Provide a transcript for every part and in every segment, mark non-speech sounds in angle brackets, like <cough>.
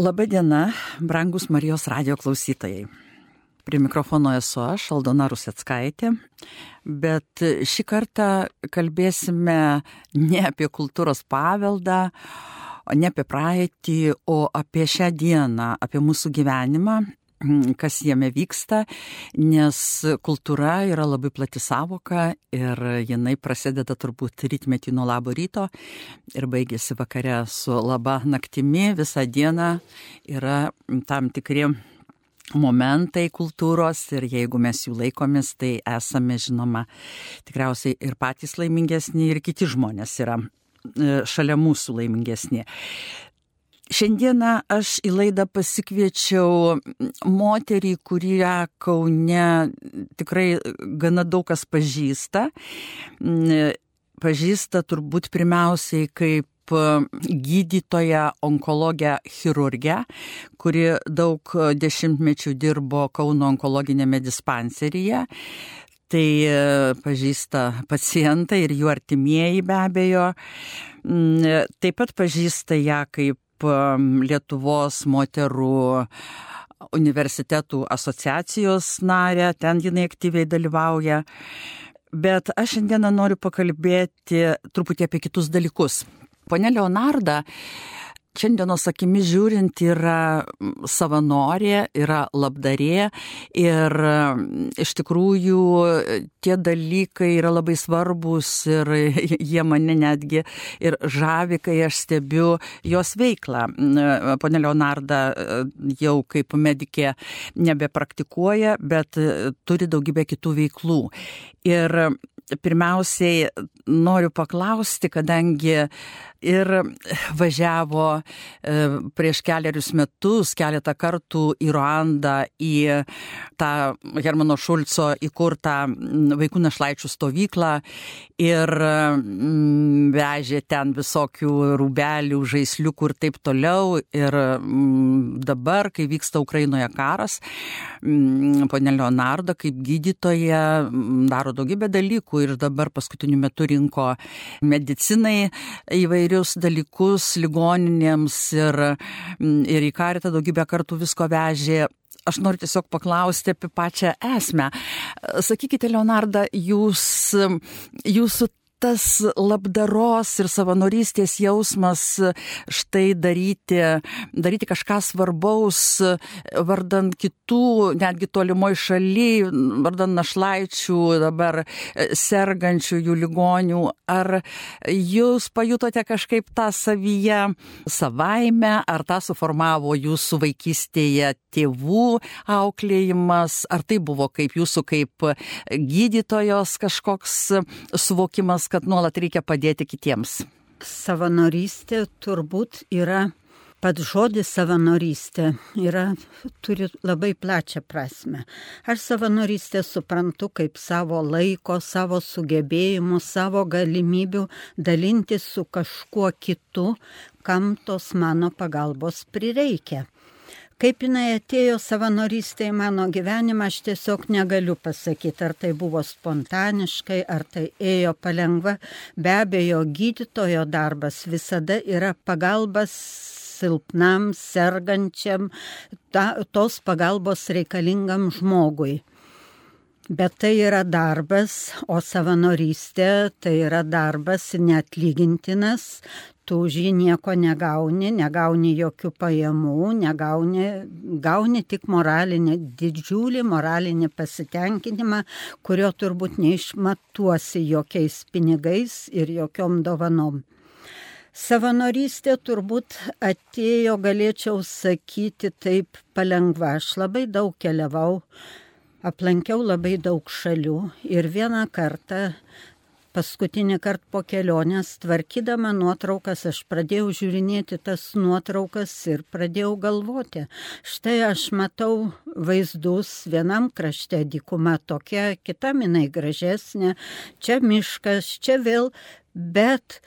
Labadiena, brangus Marijos radio klausytojai. Prie mikrofono esu aš, Aldona Rusetskaitė, bet šį kartą kalbėsime ne apie kultūros paveldą, ne apie praeitį, o apie šią dieną, apie mūsų gyvenimą, <clears throat> kas jame vyksta, nes kultūra yra labai plati savoka ir jinai prasideda turbūt rytmetį nuo labo ryto ir baigėsi vakare su laba naktimi, visą dieną yra tam tikri momentai kultūros ir jeigu mes jų laikomis, tai esame, žinoma, tikriausiai ir patys laimingesni, ir kiti žmonės yra e, šalia mūsų laimingesni. Šiandieną aš į laidą pasikviečiau moterį, kurią Kaune tikrai gana daug kas pažįsta. Pažįsta turbūt pirmiausiai kaip gydytoja onkologė chirurgė, kuri daug dešimtmečių dirbo Kauno onkologinėme dispanseryje. Tai pažįsta pacientai ir jų artimieji be abejo. Taip pat pažįsta ją kaip Lietuvos moterų universitetų asociacijos narė, ten jinai aktyviai dalyvauja. Bet aš šiandieną noriu pakalbėti truputį apie kitus dalykus. Pone Leonarda šiandienos akimis žiūrint yra savanorė, yra labdarė ir iš tikrųjų tie dalykai yra labai svarbus ir <laughs> jie mane netgi ir žavi, kai aš stebiu jos veiklą. Pone Leonarda jau kaip medikė nebepraktikuoja, bet turi daugybę kitų veiklų. Ir pirmiausiai noriu paklausti, kadangi ir važiavo e, prieš keliarius metus keletą kartų į Ruandą į tą Hermano Šulco įkurtą vaikų našlaičių stovyklą ir vežė ten visokių rūbelių, žaisliukų ir taip toliau. Ir dabar, kai vyksta Ukrainoje karas, ponė Leonardo kaip gydytoja daro daugybę dalykų ir dabar paskutiniu metu rinko medicinai įvairius dalykus ligoninėms ir, ir į karitą daugybę kartų visko vežė. Aš noriu tiesiog paklausti apie pačią esmę. Sakykite, Leonarda, jūs, jūsų tas labdaros ir savanorystės jausmas štai daryti, daryti kažką svarbaus vardant kitų, netgi tolimoj šaly, vardant našlaičių, dabar sergančių jų ligonių. Ar jūs pajutote kažkaip tą savyje savaime, ar tą suformavo jūsų vaikystėje tėvų auklėjimas, ar tai buvo kaip jūsų kaip gydytojos kažkoks suvokimas, kad nuolat reikia padėti kitiems? Savanorystė turbūt yra, pats žodis savanorystė yra, turi labai plačią prasme. Aš savanorystę suprantu kaip savo laiko, savo sugebėjimų, savo galimybių dalintis su kažkuo kitu, kam tos mano pagalbos prireikia. Kaip jinai atėjo savanorystė į mano gyvenimą, aš tiesiog negaliu pasakyti, ar tai buvo spontaniškai, ar tai ėjo palengva. Be abejo, gydytojo darbas visada yra pagalbas silpnam, sergančiam, ta, tos pagalbos reikalingam žmogui. Bet tai yra darbas, o savanorystė tai yra darbas neatlygintinas, tu už jį nieko negauni, negauni jokių pajamų, negauni, gauni tik moralinį, didžiulį moralinį pasitenkinimą, kurio turbūt neišmatuosi jokiais pinigais ir jokiom dovanom. Savanorystė turbūt atėjo, galėčiau sakyti, taip palengva. Aš labai daug keliavau, aplankiau labai daug šalių ir vieną kartą paskutinį kartą po kelionės, tvarkydama nuotraukas, aš pradėjau žiūrinėti tas nuotraukas ir pradėjau galvoti. Štai aš matau vaizdus, vienam krašte dykuma tokia, kitam jinai gražesnė, čia miškas, čia vėl, bet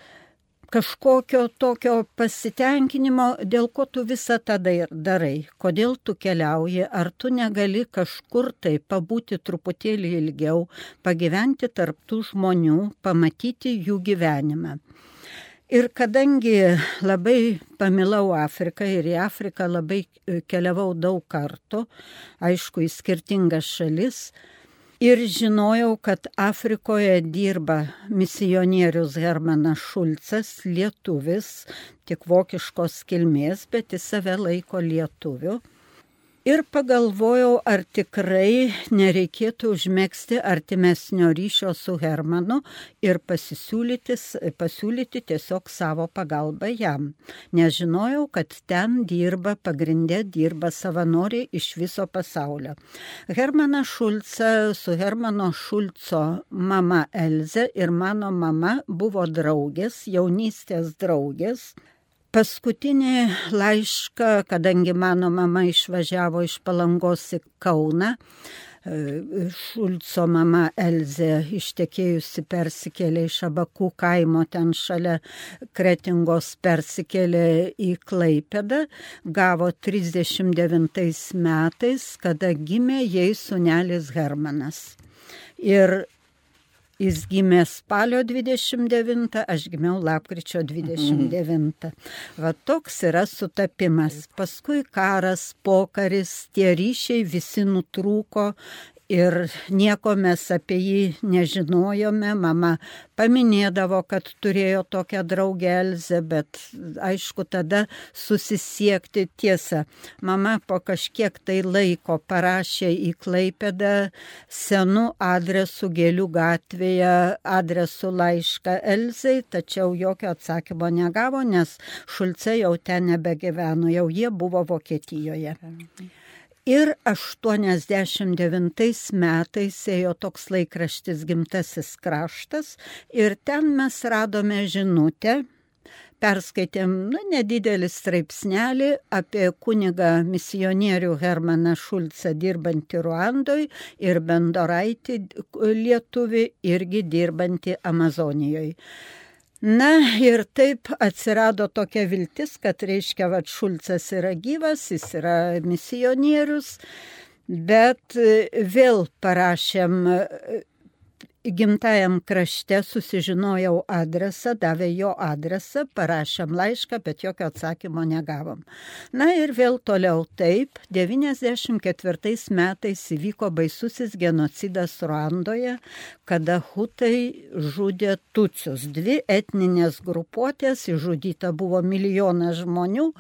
kažkokio tokio pasitenkinimo, dėl ko tu visą tą darai, kodėl tu keliauji, ar tu negali kažkur tai pabūti truputėlį ilgiau, pagyventi tarptų žmonių, pamatyti jų gyvenimą. Ir kadangi labai pamilau Afriką ir į Afriką labai keliavau daug kartų, aišku, į skirtingas šalis, ir žinojau, kad Afrikoje dirba misionierius Hermanas Šulcas, lietuvis, tik vokiškos kilmės, bet jis save laiko lietuviu. Ir pagalvojau, ar tikrai nereikėtų užmėgsti artimesnio ryšio su Hermanu ir pasiūlyti tiesiog savo pagalbą jam. Nežinojau, kad ten dirba, pagrindė dirba savanoriai iš viso pasaulio. Hermanas Šulca su Hermano Šulco mama Elze ir mano mama buvo draugės, jaunystės draugės. Paskutinį laišką, kadangi mano mama išvažiavo iš Palangos į Kauną, e, Šulco mama Elzė ištekėjusi persikėlė iš Abakų kaimo ten šalia Kretingos persikėlė į Klaipedą, gavo 39 metais, kada gimė jai sunelis Hermanas. Ir Jis gimė spalio 29, aš gimiau lapkričio 29. Va toks yra sutapimas. Paskui karas, pokaris, tie ryšiai visi nutrūko ir nieko mes apie jį nežinojome. Mama paminėdavo, kad turėjo tokią draugę Elzę, bet aišku, tada susisiekti tiesą. Mama po kažkiek tai laiko parašė į Klaipedą senų adresų Gėlių gatvėje adresų laišką Elzai, tačiau jokio atsakymo negavo, nes Šulce jau ten nebegyveno, jau jie buvo Vokietijoje. Mhm. Ir 89 metais ėjo toks laikraštis Gimtasis kraštas ir ten mes radome žinutę, perskaitėm nu, nedidelį straipsnelį apie kunigą misionierių Hermaną Šulcą dirbantį Ruandoje ir Bendoraitį lietuvį irgi dirbantį Amazonijoje. Na ir taip atsirado tokia viltis, kad reiškia, kad Šulcas yra gyvas, jis yra misionierius, bet vėl parašėm gimtajam krašte susižinojau adresą, davė jo adresą, parašėm laišką, bet jokio atsakymo negavom. Na ir vėl toliau taip, 94 metais įvyko baisusis genocidas Ruandoje, kada hutai žudė tucius. Dvi etninės grupuotės, išžudyta buvo milijonas žmonių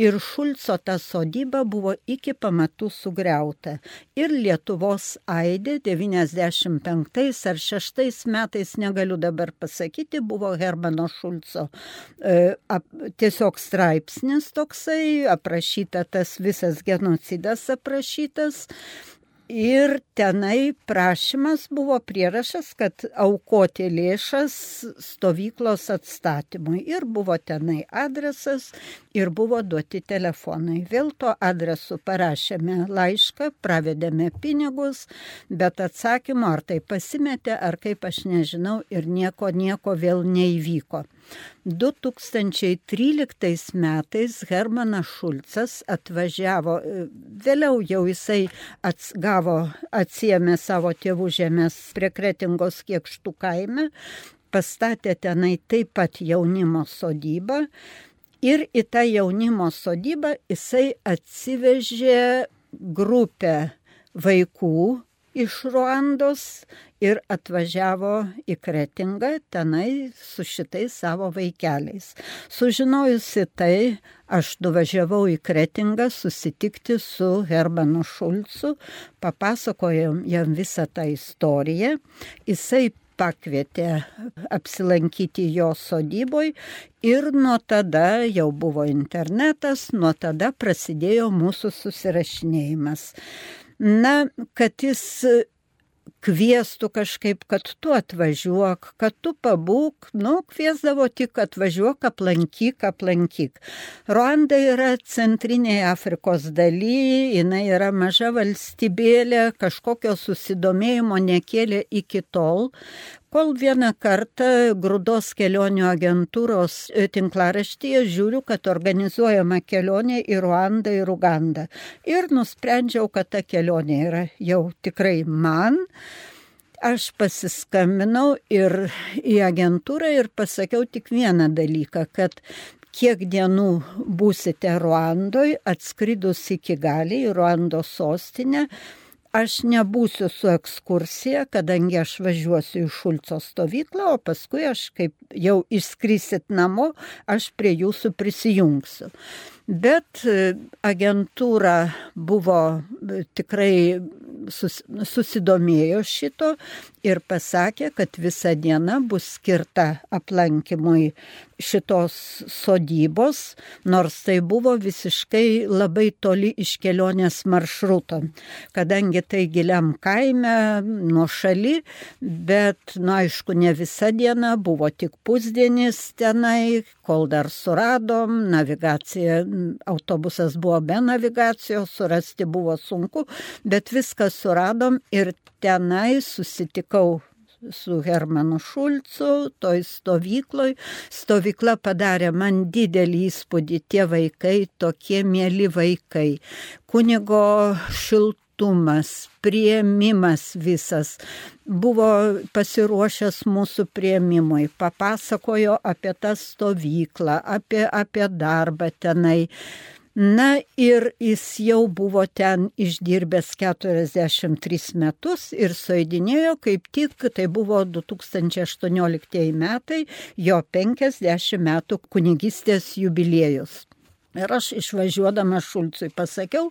ir Šulco ta sodyba buvo iki pamatų sugriauta. Ir Lietuvos aidė 95 ar 6 metais, negaliu dabar pasakyti, buvo Hermano Šulco e, ap, tiesiog straipsnis toksai, aprašyta tas visas genocidas aprašytas. Ir tenai prašymas buvo prierašas, kad aukoti lėšas stovyklos atstatymui. Ir buvo tenai adresas ir buvo duoti telefonai. Vėl to adresu parašėme laišką, pravedėme pinigus, bet atsakymo ar tai pasimetė, ar kaip aš nežinau, ir nieko, nieko vėl neįvyko. 2013 metais Hermanas Šulcas atvažiavo, e, vėliau jau jisai atsgavo, atsiemė savo tėvų žemės prie Kretingos kiekštų kaime, pastatė tenai taip pat jaunimo sodybą ir į tą jaunimo sodybą jisai atsivežė grupę vaikų iš Ruandos ir atvažiavo į Kretingą tenai su šitais savo vaikeliais. Sužinojusi tai, aš nuvažiavau į Kretingą susitikti su Hermanu Šulcu, papasakojom jam visą tą istoriją. Jisai pakvietė apsilankyti jo sodyboj ir nuo tada jau buvo internetas, nuo tada prasidėjo mūsų susirašinėjimas. Na, kad jis kvieštų kažkaip, kad tu atvažiuok, kad tu pabūk, nu, kviesdavo tik atvažiuok, aplankyk, aplankyk. Ruanda yra centrinėje Afrikos daly, jinai yra maža valstybėlė, kažkokio susidomėjimo nekėlė iki tol, Kol vieną kartą Grūdos kelionių agentūros e, tinklaraštyje žiūriu, kad organizuojama kelionė į Ruandą ir Ugandą. Ir nusprendžiau, kad ta kelionė yra jau tikrai man. aš pasiskambinau ir į agentūrą ir pasakiau tik vieną dalyką, kad kiek dienų būsite Ruandoj, atskridus iki Galį, į Ruando sostinę, aš nebūsiu su ekskursija, kadangi aš važiuosiu į Šulco stovyklą, o paskui aš, kaip jau išskrisit namo, aš prie jūsų prisijungsiu. Bet e, agentūra buvo e, tikrai sus, susidomėjo šito ir pasakė, kad visa diena bus skirta aplankimui šitos sodybos, nors tai buvo visiškai labai toli iš kelionės maršruto, kadangi tai giliam kaime, nuo šaly, bet, na, nu, aišku, ne visa diena, buvo tik pusdienis tenai, kol dar suradom, navigacija, autobusas buvo be navigacijos, surasti buvo sunku, bet viską suradom ir tenai susitikau su Hermanu Šulcu, toj stovykloj. Stovykla padarė man didelį įspūdį, tie vaikai, tokie mėly vaikai. Kunigo šiltumas, prieimimas visas buvo pasiruošęs mūsų prieimimui, papasakojo apie tą stovyklą, apie, apie darbą tenai. Na ir jis jau buvo ten išdirbęs 43 metus ir suėdinėjo kaip tik, tai buvo 2018 metai, jo 50 metų kunigystės jubiliejus. Ir aš išvažiuodama Šulcui pasakiau,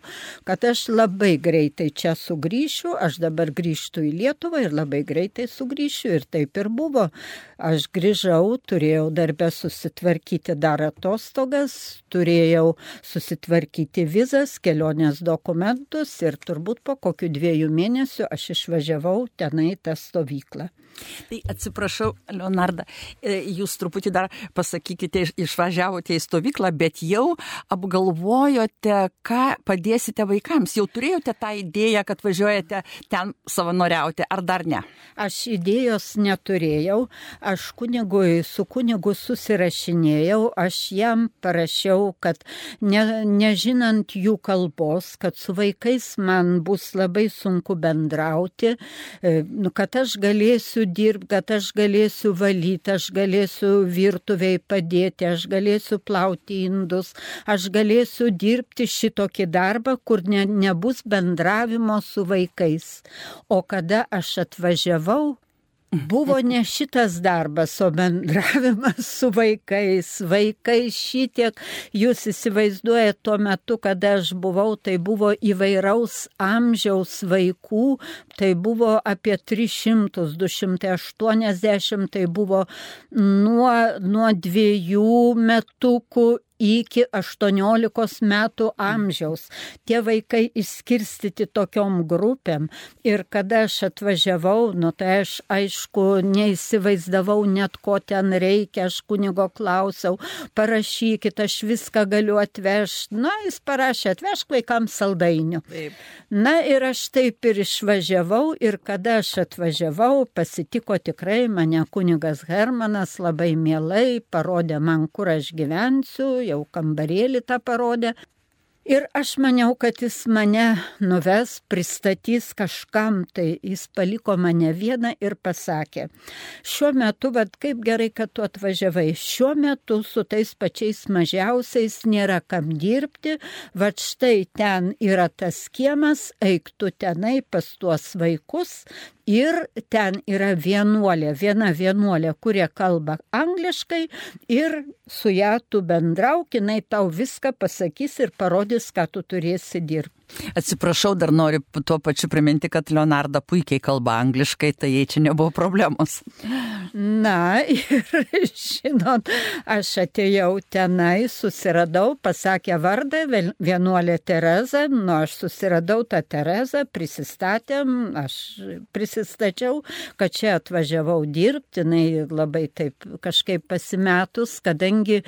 kad aš labai greitai čia sugrįšiu, aš dabar grįžtu į Lietuvą ir labai greitai sugrįšiu. Ir taip ir buvo. Aš grįžau, turėjau darbę susitvarkyti dar atostogas, turėjau susitvarkyti vizas, kelionės dokumentus ir turbūt po kokių dviejų mėnesių aš išvažiavau tenai tą stovyklą. Tai atsiprašau, Leonarda, e, jūs truputį dar pasakykite, išvažiavote į stovyklą, bet jau apgalvojote, ką padėsite vaikams. Jau turėjote tą idėją, kad važiuojate ten savanoriauti, ar dar ne? Aš idėjos neturėjau, aš kunigui, su kunigu susirašinėjau, aš jam parašiau, kad ne, nežinant jų kalbos, kad su vaikais man bus labai sunku bendrauti, e, nu, kad aš galėsiu dirbti, kad aš galėsiu valyti, aš galėsiu virtuviai padėti, aš galėsiu plauti indus, aš galėsiu dirbti šitokį darbą, kur ne, nebus bendravimo su vaikais. O kada aš atvažiavau, Buvo ne šitas darbas, o bendravimas su vaikais. Vaikai šitiek, jūs įsivaizduojate tuo metu, kada aš buvau, tai buvo įvairaus amžiaus vaikų, tai buvo apie 300, 280, tai buvo nuo, nuo dviejų metukų iki 18 metų amžiaus. Tie vaikai išskirstyti tokiom grupėm. Ir kada aš atvažiavau, nu tai aš aišku neįsivaizdavau net ko ten reikia, aš kunigo klausiau, parašykit, aš viską galiu atvežti. Na, jis parašė, atvežk vaikams saldainių. Taip. Na ir aš taip ir išvažiavau ir kada aš atvažiavau, pasitiko tikrai mane kunigas Hermanas labai mielai, parodė man, kur aš gyvensiu, jau kambarėlį tą parodė. Ir aš maniau, kad jis mane nuves, pristatys kažkam, tai jis paliko mane vieną ir pasakė, šiuo metu, vad kaip gerai, kad tu atvažiavai, šiuo metu su tais pačiais mažiausiais nėra kam dirbti, vad štai ten yra tas kiemas, eik tu tenai pas tuos vaikus, ir ten yra vienuolė, viena vienuolė, kurie kalba angliškai ir su ją tu bendrauk, jinai tau viską pasakys ir parodys, ką tu turėsi dirbti. Atsiprašau, dar noriu tuo pačiu priminti, kad Leonarda puikiai kalba angliškai, tai jai čia nebuvo problemos. Na ir <laughs> žinot, aš atėjau tenai, susiradau, pasakė vardą, vienuolė Tereza, nu aš susiradau tą Terezą, prisistatėm, aš prisistačiau, kad čia atvažiavau dirbti, jinai labai taip kažkaip pasimetus, kadangi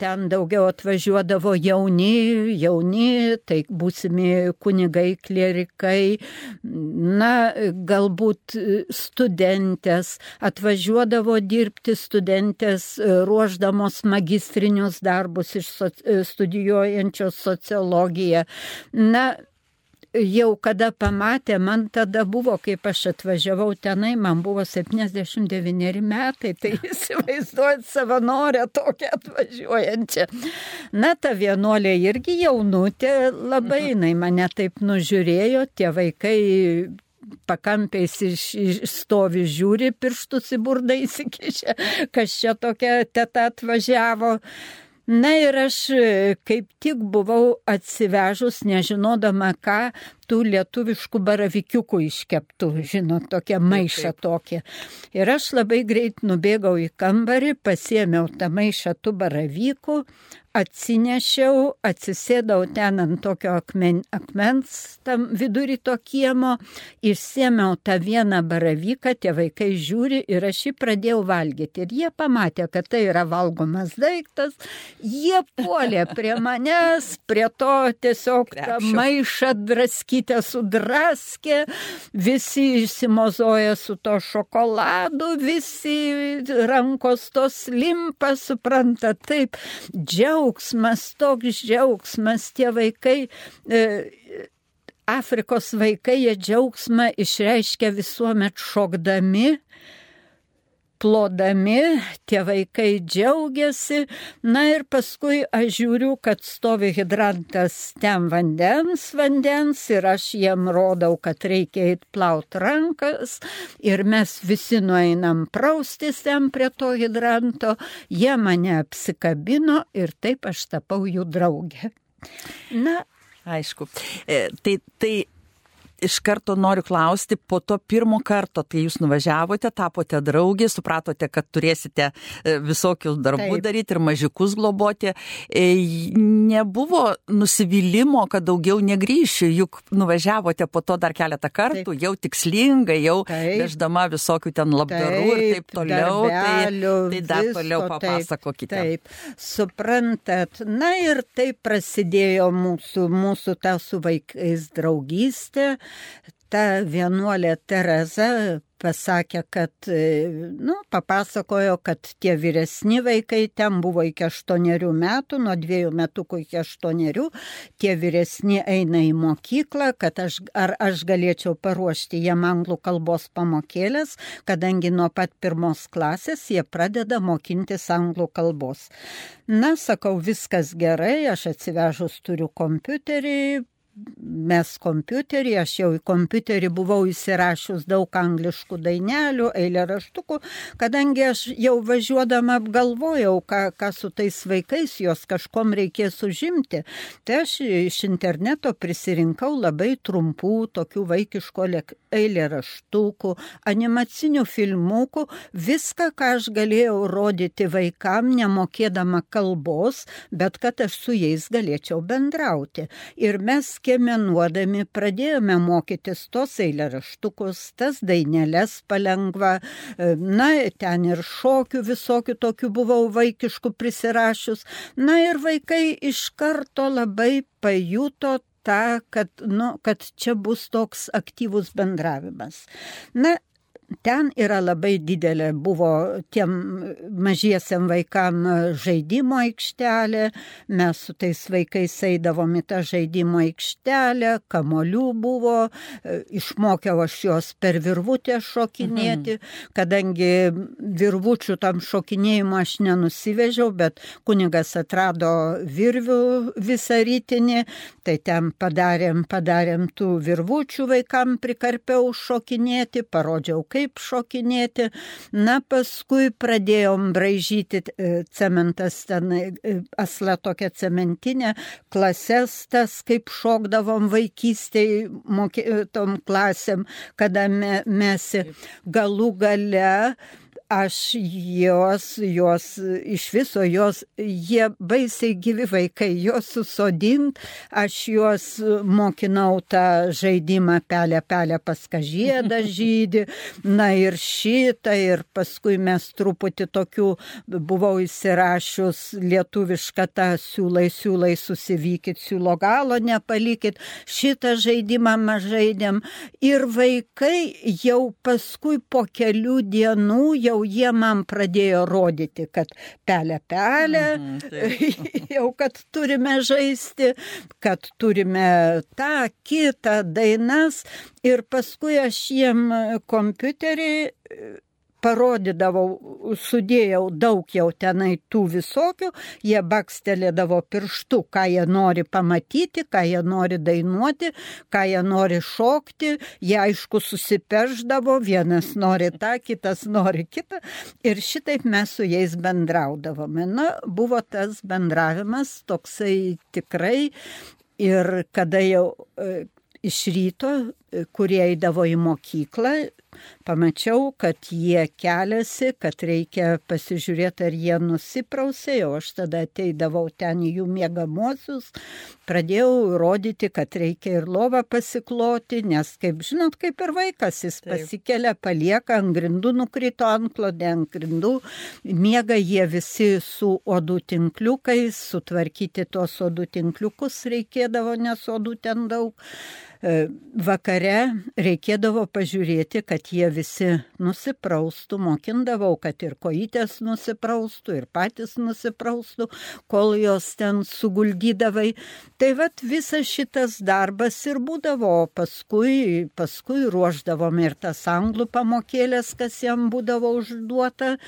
ten daugiau atvažiuodavo jauni, jauni, tai būsimi kunigai, klerikai, na, galbūt studentės, atvažiuodavo dirbti studentės, ruoždamos magistrinius darbus iš studijuojančios sociologiją. Na, jau kada pamatė, man tada buvo, kaip aš atvažiavau tenai, man buvo 79 metai, tai <laughs> įsivaizduojat savanorę tokią atvažiuojančią. Na, ta vienuolė irgi jaunutė, labai jinai mane taip nužiūrėjo, tie vaikai pakampiais iš, iš stovi žiūri, pirštus į burdą įsikišę, kas čia tokia teta atvažiavo. Na ir aš kaip tik buvau atsivežus, nežinodama ką, tų lietuviškų baravikiukų iškeptų, žinot, tokia maiša tokia. Ir aš labai greit nubėgau į kambarį, pasėmiau tą maišą tų baravykų, atsinešiau, atsisėdau ten ant tokio akmen, akmens tam vidurį to kiemo, išsėmiau tą vieną baravyką, tie vaikai žiūri ir aš jį pradėjau valgyti. Ir jie pamatė, kad tai yra valgomas daiktas, jie puolė prie <laughs> manęs, prie to tiesiog maišą draskytę sudraskė, visi išsimozoja su to šokoladu, visi rankos tos limpa, supranta, taip, džiaugsmas, toks džiaugsmas, tie vaikai. E, Afrikos vaikai jie džiaugsmą išreiškia visuomet šokdami, plodami, tie vaikai džiaugiasi. Na ir paskui aš žiūriu, kad stovi hidrantas ten vandens, vandens ir aš jiem rodau, kad reikia eiti plaut rankas ir mes visi nueinam praustis ten prie to hidranto, jie mane apsikabino ir taip aš tapau jų draugė. Na, aišku. E, tai, tai iš karto noriu klausti, po to pirmo karto, kai jūs nuvažiavote, tapote draugė, supratote, kad turėsite e, visokius darbų Taip. daryti ir mažiukus globoti, e, nebuvo nusivylimų, kad daugiau negryšiu, juk nuvažiavote po to dar keletą kartų, taip. jau tikslingai, jau veždama visokių ten labdarų taip, ir taip toliau. Darbelių, tai, tai dar visko, toliau papasakokite. Taip, taip, suprantat, na ir taip prasidėjo mūsų, mūsų ta su vaikais draugystė ta vienuolė Tereza pasakė, kad, nu, papasakojo, kad tie vyresni vaikai ten buvo iki aštuonerių metų, nuo dviejų metukų iki aštuonerių, tie vyresni eina į mokyklą, kad aš, ar aš galėčiau paruošti jiem anglų kalbos pamokėlės, kadangi nuo pat pirmos klasės jie pradeda mokintis anglų kalbos. Na, sakau, viskas gerai, aš atsivežus turiu kompiuterį, mes kompiuterį, aš jau į kompiuterį buvau įsirašius daug angliškų dainelių, eilė raštukų, kadangi aš jau važiuodama apgalvojau, ką, ką su tais vaikais jos kažkom reikės užimti, tai aš iš interneto prisirinkau labai trumpų tokių vaikiško eilė raštukų, animacinių filmukų, viską, ką aš galėjau rodyti vaikam, nemokėdama kalbos, bet kad aš su jais galėčiau bendrauti. Ir mes skiemenuodami pradėjome mokytis tos eilėraštukus, tas daineles palengva, na, ten ir šokių visokių tokių buvau vaikiškų prisirašius. Na ir vaikai iš karto labai pajuto tą, kad, nu, kad čia bus toks aktyvus bendravimas. Na, ten yra labai didelė, buvo tiem mažiesiam vaikam žaidimo aikštelė, mes su tais vaikais eidavom į tą žaidimo aikštelę, kamolių buvo, išmokiau aš juos per virvutę šokinėti, mhm. kadangi virvučių tam šokinėjimui aš nenusivežiau, bet kunigas atrado virvių visą rytinį, tai ten padarėm, padarėm tų virvučių vaikam prikarpiau šokinėti, parodžiau, kaip kaip šokinėti. Na, paskui pradėjom braižyti e, cementas ten, e, asla tokia cementinė, klases tas, kaip šokdavom vaikystėje tom klasėm, kada me, mes galų gale aš juos, juos iš viso, jos, jie baisiai gyvi vaikai, juos susodint, aš juos mokinau tą žaidimą pelę, pelę paskažėdą <laughs> žydį, na ir šitą, ir paskui mes truputį tokių buvau įsirašius lietuvišką tą siūlai, siūlai susivykit, siūlo galo nepalikit, šitą žaidimą mes žaidėm. Ir vaikai jau paskui po kelių dienų jau jie man pradėjo rodyti, kad pelė pelė, mhm, <laughs> jau kad turime žaisti, kad turime tą, kitą dainas. Ir paskui aš jiem kompiuterį parodydavau, sudėjau daug jau tenai tų visokių, jie bakstelėdavo pirštų, ką jie nori pamatyti, ką jie nori dainuoti, ką jie nori šokti, jie aišku susiperždavo, vienas nori tą, kitas nori kitą ir šitaip mes su jais bendraudavome. Na, buvo tas bendravimas toksai tikrai ir kada jau e, iš ryto, kurie eidavo į mokyklą, pamačiau, kad jie keliasi, kad reikia pasižiūrėti, ar jie nusiprausė, o aš tada ateidavau ten į jų mėgamosius, pradėjau rodyti, kad reikia ir lovą pasikloti, nes, kaip žinot, kaip ir vaikas, jis Taip. pasikelia, palieka ant grindų, nukrito ant klodė, ant grindų, miega jie visi su odų tinkliukais, sutvarkyti tos odų tinkliukus reikėdavo, nes odų ten daug. E, vakare reikėdavo pažiūrėti, kad jie visi nusipraustų, mokindavau, kad ir kojytės nusipraustų, ir patys nusipraustų, kol jos ten suguldydavai. Tai vad visas šitas darbas ir būdavo, paskui, paskui ruoždavom ir tas anglų pamokėlės, kas jam būdavo užduota.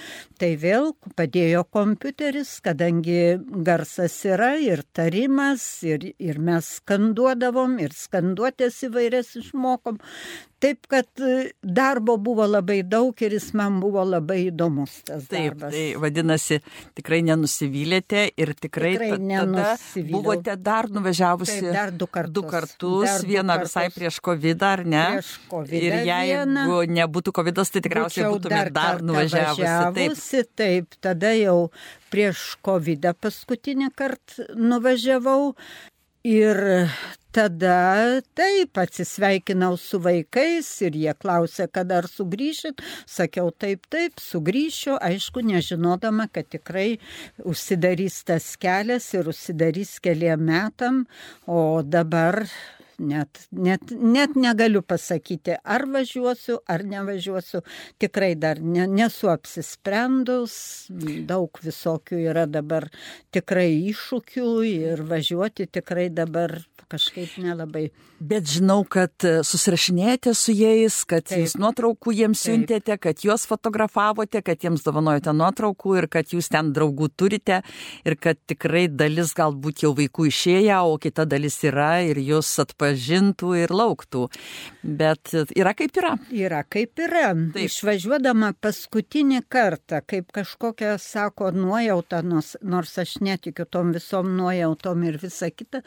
Tai vėl padėjo kompiuteris, kadangi garsas yra ir tarimas, ir, ir mes skanduodavom, ir skanduoti eilutes įvairias išmokom. Taip, kad e, darbo buvo labai daug ir jis man buvo labai įdomus tas Taip, darbas. Tai vadinasi, tikrai nenusivylėte ir tikrai, tikrai tada buvote dar nuvažiavusi Taip, dar du kartus. Du kartus dar vieną du kartus. visai prieš COVID, ar ne? Prieš COVID. Ir jeigu nebūtų COVID, tai tikriausiai būtumėte dar, dar nuvažiavusi. Taip. taip, tada jau prieš COVID paskutinį kartą nuvažiavau Ir tada taip atsisveikinau su vaikais ir jie klausė, kada ar sugrįšit. Sakiau taip, taip, sugrįšiu, aišku, nežinodama, kad tikrai užsidarys tas kelias ir užsidarys keliam metam, o dabar net, net, net negaliu pasakyti, ar važiuosiu, ar nevažiuosiu. Tikrai dar ne, nesu apsisprendus, daug visokių yra dabar tikrai iššūkių ir važiuoti tikrai dabar kažkaip nelabai. Bet žinau, kad e, susirašinėjate su jais, kad Taip. jūs nuotraukų jiems Taip. siuntėte, kad juos fotografavote, kad jiems dovanojate nuotraukų ir kad jūs ten draugų turite ir kad tikrai dalis galbūt jau vaikų išėję, o kita dalis yra ir jūs atpažintų ir lauktų. Bet yra kaip yra. Yra kaip yra. Taip. Išvažiuodama paskutinį kartą, kaip kažkokia, sako, nuojauta, nors, nors aš netikiu tom visom nuojautom ir visa kita,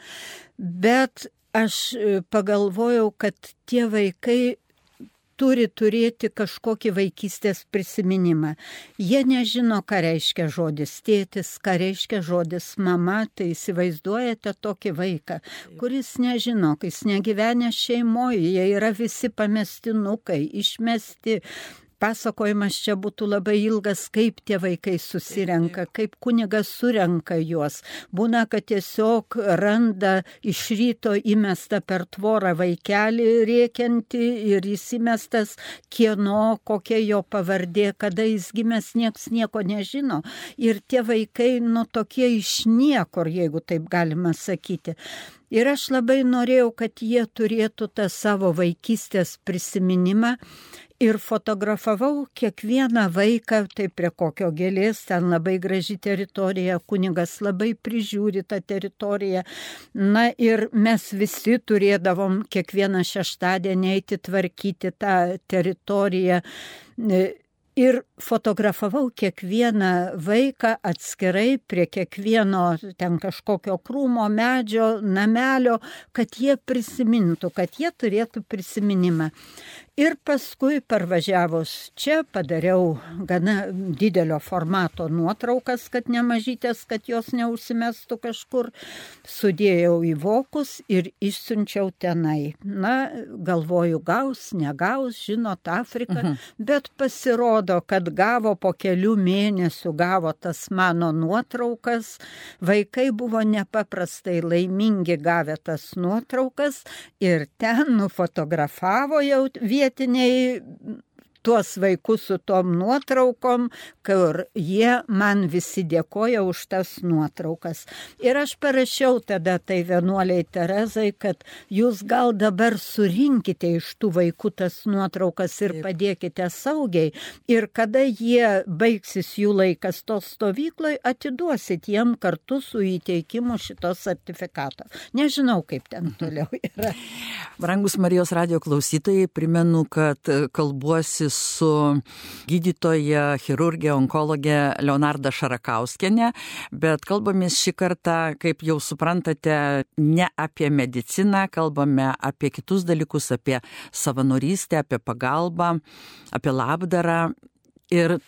bet aš e, pagalvojau, kad tie vaikai turi turėti kažkokį vaikystės prisiminimą. Jie nežino, ką reiškia žodis tėtis, ką reiškia žodis mama, tai įsivaizduojate tokį vaiką, kuris nežino, kai jis negyvenę šeimoje, jie yra visi pamestinukai, išmesti, pasakojimas čia būtų labai ilgas, kaip tie vaikai susirenka, kaip kunigas surenka juos. Būna, kad tiesiog randa iš ryto įmestą per tvorą vaikelį rėkianti ir jis įmestas kieno, kokia jo pavardė, kada jis gimęs, nieks nieko nežino. Ir tie vaikai, nu tokie iš niekur, jeigu taip galima sakyti. Ir aš labai norėjau, kad jie turėtų tą savo vaikystės prisiminimą ir fotografavau kiekvieną vaiką, tai prie kokio gėlės, ten labai graži teritorija, kunigas labai prižiūri tą teritoriją. Na ir mes visi turėdavom kiekvieną šeštadienį eiti tvarkyti tą teritoriją ir fotografavau kiekvieną vaiką atskirai prie kiekvieno ten kažkokio krūmo, medžio, namelio, kad jie prisimintų, kad jie turėtų prisiminimą. Ir paskui parvažiavus čia padariau gana didelio formato nuotraukas, kad nemažytės, kad jos neužsimestų kažkur. Sudėjau į vokus ir išsiunčiau tenai. Na, galvoju, gaus, negaus, žinot, Afrika. Mhm. Bet pasirodo, kad gavo po kelių mėnesių, gavo tas mano nuotraukas. Vaikai buvo nepaprastai laimingi gavę tas nuotraukas ir ten nufotografavo jau vietiniai tuos vaikus su tom nuotraukom, kur jie man visi dėkoja už tas nuotraukas. Ir aš parašiau tada tai vienuoliai Terezai, kad jūs gal dabar surinkite iš tų vaikų tas nuotraukas ir padėkite saugiai. Ir kada jie baigsis jų laikas to stovykloje, atiduosit jiem kartu su įteikimu šito sertifikato. Nežinau, kaip ten toliau <laughs> yra. Brangus Marijos radio klausytojai, primenu, kad kalbuosi su gydytoja, chirurgė, onkologė Leonarda Šarakauskenė, bet kalbamės šį kartą, kaip jau suprantate, ne apie mediciną, kalbame apie kitus dalykus, apie savanorystę, apie pagalbą, apie labdarą. Ir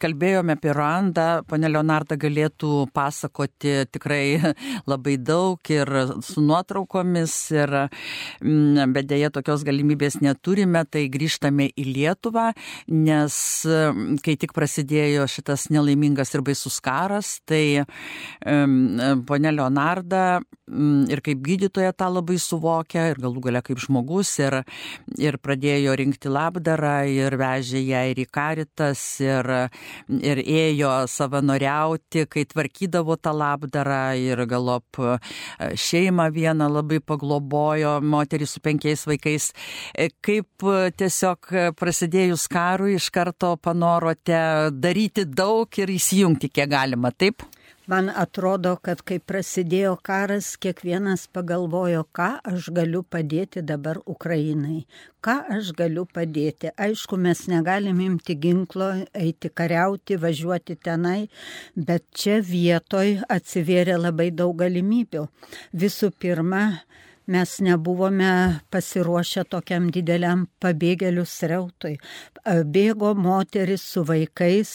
kalbėjome apie Ruandą, ponė Leonarda galėtų pasakoti tikrai <laughs> labai daug ir su nuotraukomis, ir, mm, bet dėja tokios galimybės neturime, tai grįžtame į Lietuvą, nes mm, kai tik prasidėjo šitas nelaimingas ir baisus karas, tai um, ponė Leonarda ir kaip gydytoja tą labai suvokia, ir galų gale kaip žmogus, ir, ir pradėjo rinkti labdarą, ir vežė ją ir į karitas, ir ir ėjo savanoriauti, kai tvarkydavo tą labdarą ir galop e, šeimą vieną labai paglobojo, moterį su penkiais vaikais. E, kaip e, tiesiog prasidėjus karui iš karto panorote daryti daug ir įsijungti kiek galima, taip? Man atrodo, kad kai prasidėjo karas, kiekvienas pagalvojo, ką aš galiu padėti dabar Ukrainai, ką aš galiu padėti. Aišku, mes negalim imti ginklo, eiti kariauti, važiuoti tenai, bet čia vietoj atsivėrė labai daug galimybių. Visų pirma, mes nebuvome pasiruošę tokiam dideliam pabėgėlių srautui. Bėgo moteris su vaikais,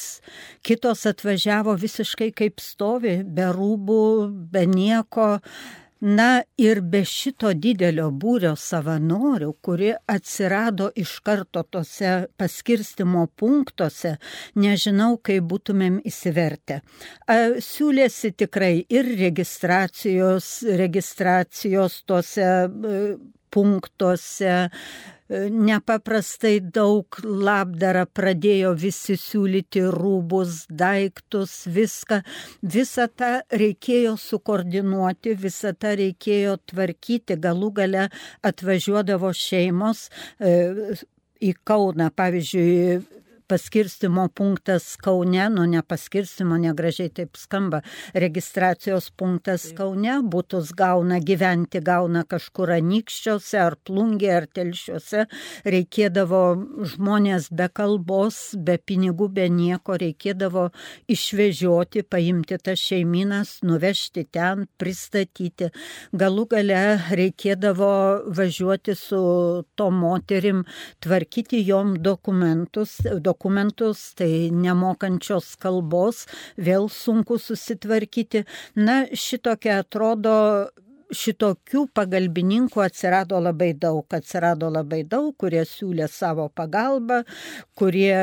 kitos atvažiavo visiškai kaip stovi, be rūbų, be nieko, Na ir be šito didelio būrio savanorių, kurie atsirado iš karto tose paskirstimo punktuose, nežinau, kaip būtumėm įsivertę. Siūlėsi tikrai ir registracijos, registracijos tose e, punktuose, nepaprastai daug labdarą pradėjo visi siūlyti rūbus, daiktus, viską. Visą tą reikėjo sukoordinuoti, visą tą reikėjo tvarkyti. Galų gale atvažiuodavo šeimos e, į Kauną, pavyzdžiui, paskirstimo punktas Kaune, nu ne paskirstimo, negražiai taip skamba, registracijos punktas Kaune, būtus gauna gyventi, gauna kažkur anykščiuose ar plungė ar telšiuose, reikėdavo žmonės be kalbos, be pinigų, be nieko, reikėdavo išvežioti, paimti tas šeiminas, nuvežti ten, pristatyti. Galų gale reikėdavo važiuoti su to moterim, tvarkyti jom dokumentus, dokumentus dokumentus, tai nemokančios kalbos vėl sunku susitvarkyti. Na, šitokia atrodo šitokių pagalbininkų atsirado labai daug, atsirado labai daug, kurie siūlė savo pagalbą, kurie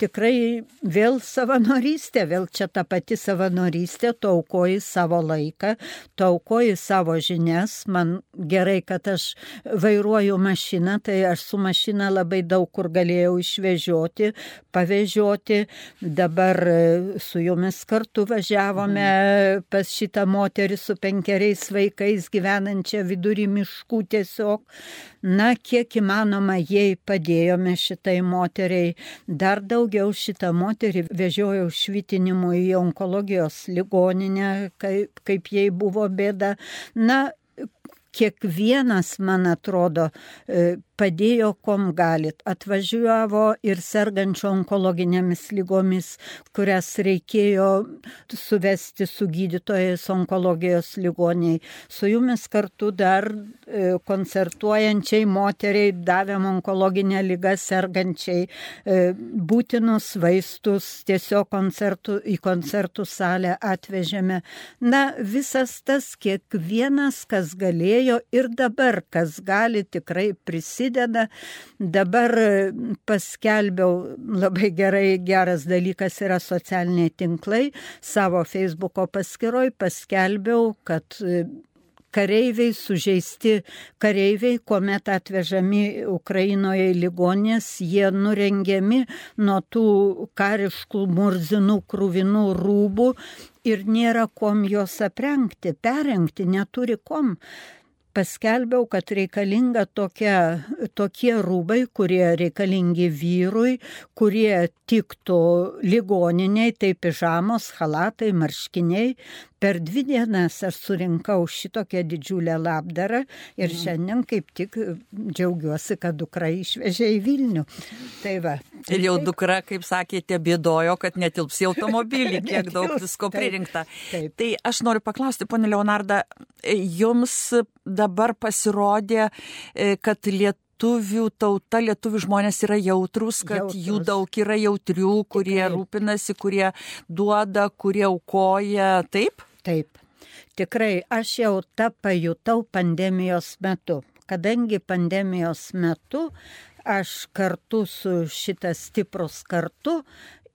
tikrai vėl savanorystė, vėl čia ta pati savanorystė, tu aukoji savo laiką, tu aukoji savo žinias, man gerai, kad aš vairuoju mašiną, tai aš su mašina labai daug kur galėjau išvežioti, pavežioti, dabar su jumis kartu važiavome mhm. pas šitą moterį su penkeriais vaikais, vaikais gyvenančią vidury miškų tiesiog. Na, kiek įmanoma, jai padėjome šitai moteriai. Dar daugiau šitą moterį vežiojau švitinimui į onkologijos ligoninę, kaip, kaip jai buvo bėda. Na, kiekvienas, man atrodo, e, padėjo, kom galit. Atvažiavo ir sergančio onkologinėmis lygomis, kurias reikėjo suvesti su gydytojais onkologijos ligoniai. Su jumis kartu dar e, koncertuojančiai moteriai davėm onkologinę lygą sergančiai e, būtinus vaistus, tiesiog koncertų, į koncertų salę atvežėme. Na, visas tas kiekvienas, kas galėjo ir dabar, kas gali tikrai prisidėti prisideda. Dabar paskelbiau labai gerai, geras dalykas yra socialiniai tinklai. Savo Facebooko paskiroj paskelbiau, kad kareiviai, sužeisti kareiviai, kuomet atvežami Ukrainoje į ligonės, jie nurengiami nuo tų kariškų murzinų krūvinų rūbų ir nėra kom juos aprengti, perengti, neturi kom paskelbiau, kad reikalinga tokia, tokie rūbai, kurie reikalingi vyrui, kurie tiktų ligoniniai, tai pižamos, halatai, marškiniai. Per dvi dienas aš surinkau šitokią didžiulę labdarą ir mhm. šiandien kaip tik džiaugiuosi, kad dukra išvežė į Vilnių. Tai va. Ir jau dukra, kaip sakėte, bėdojo, kad netilps į automobilį, <laughs> kiek daug visko pririnkta. Taip, taip. Tai aš noriu paklausti, ponė Leonarda, jums dabar pasirodė, e, kad lietuvių lietuvių tauta, lietuvių žmonės yra jautrus, kad jautrus. jų daug yra jautrių, kurie Tikrai. rūpinasi, kurie duoda, kurie aukoja. Taip? Taip. Tikrai aš jau tą pajutau pandemijos metu. Kadangi pandemijos metu aš kartu su šitas stiprus kartu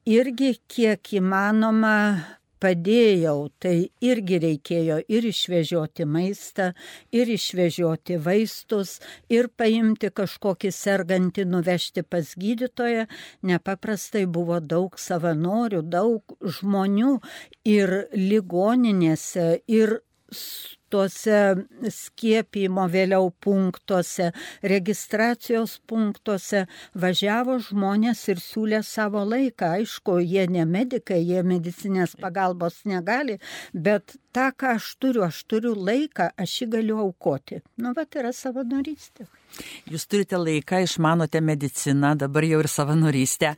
irgi kiek įmanoma padėjau, tai irgi reikėjo ir išvežioti maistą, ir išvežioti vaistus, ir paimti kažkokį sergantį, nuvežti pas gydytoją. Nepaprastai buvo daug savanorių, daug žmonių ir ligoninėse, ir tuose skiepimo vėliau punktuose, registracijos punktuose važiavo žmonės ir siūlė savo laiką. Aišku, jie ne medikai, jie medicinės pagalbos negali, bet tą, ką aš turiu, aš turiu laiką, aš jį galiu aukoti. Nu, tai yra savanorystė. Jūs turite laiką, išmanote mediciną, dabar jau ir savanorystę.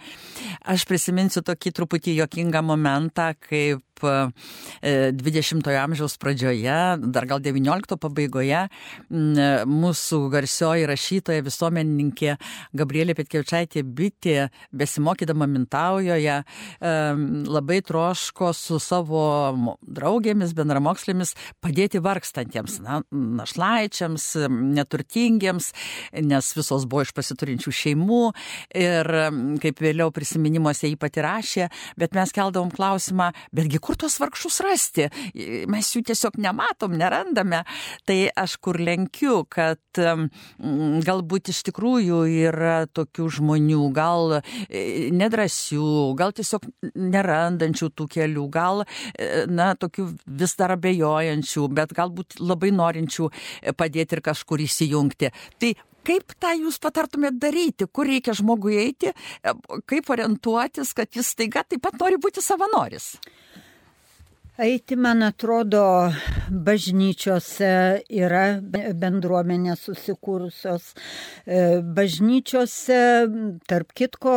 Aš prisiminsiu tokį truputį jokingą momentą, kaip 20-ojo e, amžiaus pradžioje, dar gal 19-o pabaigoje, mūsų garsioji rašytoja, visuomenininkė Gabrielė Petkevičiaitė Bitė, besimokydama Mintaujoje, labai troško su savo draugėmis, bendramokslėmis padėti vargstantiems, na, našlaičiams, neturtingiems, nes visos buvo iš pasiturinčių šeimų ir kaip vėliau prisiminimuose jį pati rašė, bet mes keldavom klausimą, betgi kur tuos vargšus rasti? Mes jų tiesiog nematom, nerandame. Tai aš kur lenkiu, kad galbūt iš tikrųjų yra tokių žmonių, gal e, nedrasių, gal tiesiog nerandančių tų kelių, gal, e, na, tokių vis dar abejojančių, bet galbūt labai norinčių padėti ir kažkur įsijungti. Tai kaip tą jūs patartumėt daryti, kur reikia žmogui eiti, kaip orientuotis, kad jis staiga taip pat nori būti savanoris? Eiti, man atrodo, bažnyčiose yra bendruomenės susikūrusios. E, bažnyčiose, tarp kitko,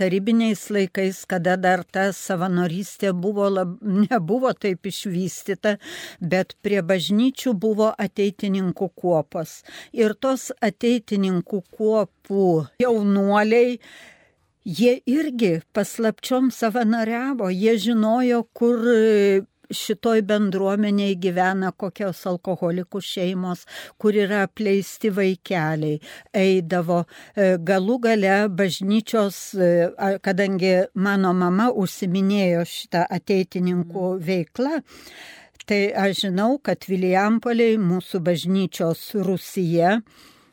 tarybiniais laikais, kada dar ta savanorystė buvo, lab, <laughs> nebuvo taip išvystyta, bet prie bažnyčių buvo ateitininkų kuopos. Ir tos ateitininkų kuopų jaunuoliai, jie irgi paslapčiom savanoriavo, jie žinojo, kur šitoj bendruomeniai gyvena kokios alkoholikų šeimos, kur yra apleisti vaikeliai, eidavo. E, galų gale bažnyčios, e, kadangi mano mama užsiminėjo šitą ateitininkų mm. veiklą, tai aš žinau, kad Vilijampoliai mūsų bažnyčios Rusija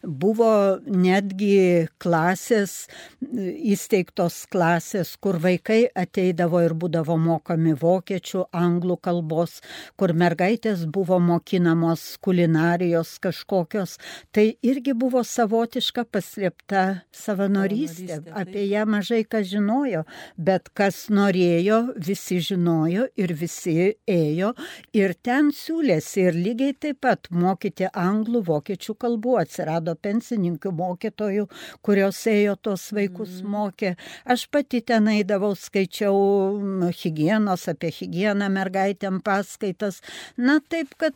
buvo netgi klasės, įsteigtos klasės, kur vaikai ateidavo ir būdavo mokami vokiečių, anglų kalbos, kur mergaitės buvo mokinamos kulinarijos kažkokios. Tai irgi buvo savotiška paslėpta savanorystė. Apie ją mažai kas žinojo, bet kas norėjo, visi žinojo ir visi ėjo ir ten siūlėsi ir lygiai taip pat mokyti anglų, vokiečių kalbų atsirado pensininkių mokytojų, kurios ėjo tos vaikus mm. mokė. Aš pati ten eidavau, skaičiau hygienos, apie hygieną mergaitėm paskaitas. Na taip, kad,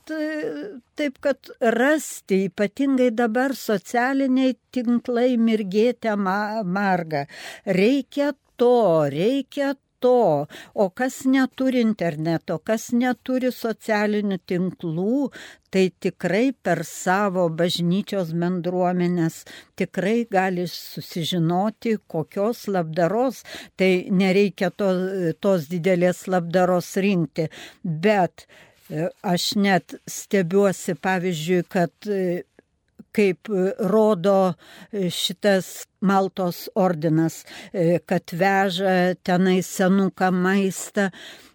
taip, kad rasti, ypatingai dabar socialiniai tinklai mirgėte marga. Reikia to, reikia to, o kas neturi interneto, kas neturi socialinių tinklų, tai tikrai per savo bažnyčios bendruomenės tikrai gali susižinoti, kokios labdaros, tai nereikia to, tos didelės labdaros rinkti, bet Aš net stebiuosi, pavyzdžiui, kad kaip rodo šitas Maltos ordinas, kad veža tenai senuką maistą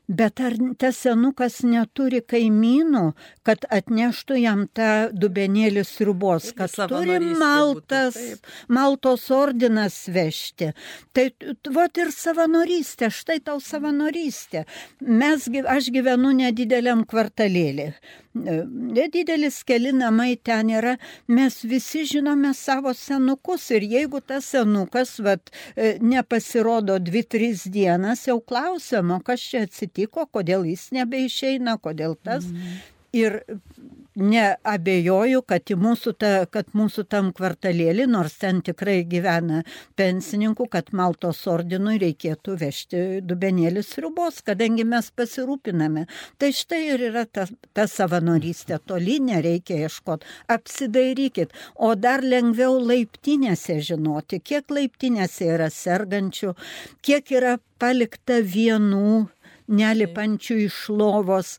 Bet ar tas senukas neturi kaimynų, kad atneštų jam tą dubenėlį sriubos, kad turi Maltas, būtų, Maltos ordinas vežti. Tai vot ir savanorystė, štai tau savanorystė. Mes, aš gyvenu nedideliam kvartalėlį nedidelis keli namai ten yra, mes visi žinome savo senukus ir jeigu tas senukas vat, e, nepasirodo dvi, tris dienas, jau klausiamo, kas čia atsitiko, kodėl jis nebeišeina, kodėl tas. Mm. Ir neabejoju, kad, mūsų ta, kad mūsų tam kvartalėlį, nors ten tikrai gyvena pensininkų, kad Maltos ordinui reikėtų vežti dubenėlis rubos, kadangi mes pasirūpiname. Tai štai ir yra ta, ta savanorystė, toli nereikia ieškoti. Apsidairykit, o dar lengviau laiptinėse žinoti, kiek laiptinėse yra sergančių, kiek yra palikta vienų nelipančių iš lovos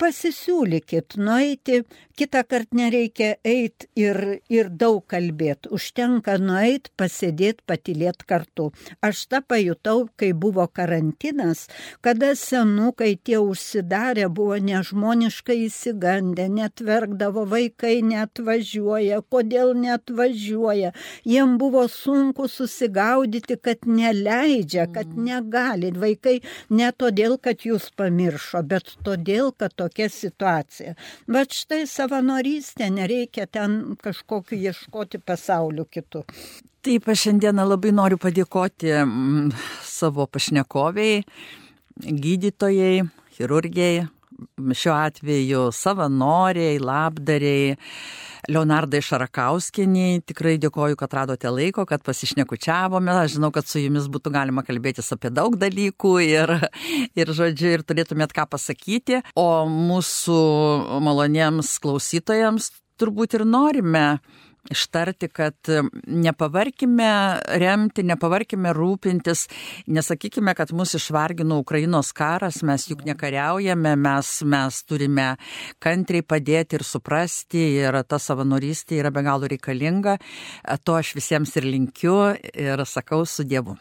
pasisiūlykit nueiti, kitą kartą nereikia eiti ir, ir daug kalbėti, užtenka nueiti, pasėdėti, patilėti kartu. Aš tą pajutau, kai buvo karantinas, kada senukai tie užsidarę buvo nežmoniškai įsigandę, net verkdavo vaikai, net važiuoja, kodėl net važiuoja. Jiem buvo sunku susigaudyti, kad neleidžia, kad mm. negali. Vaikai ne todėl, kad jūs pamiršo, bet todėl, kad to tokia situacija. Bet štai savanorystė, nereikia ten kažkokiu ieškoti pasauliu kitų. Taip, aš šiandieną labai noriu padėkoti mm, savo pašnekoviai, gydytojai, chirurgijai, šiuo atveju savanoriai, labdariai Leonardai Šarakauskiniai. Tikrai dėkoju, kad radote laiko, kad pasišnekučiavome. Aš žinau, kad su jumis būtų galima kalbėtis apie daug dalykų ir, ir žodžiu, ir turėtumėt ką pasakyti. O mūsų maloniems klausytojams turbūt ir norime ištarti, kad nepavarkime remti, nepavarkime rūpintis, nesakykime, kad mus išvargino Ukrainos karas, mes juk nekariaujame, mes, mes turime kantriai padėti ir suprasti ir ta savanorystė yra be galo reikalinga. To aš visiems ir linkiu ir sakau su Dievu.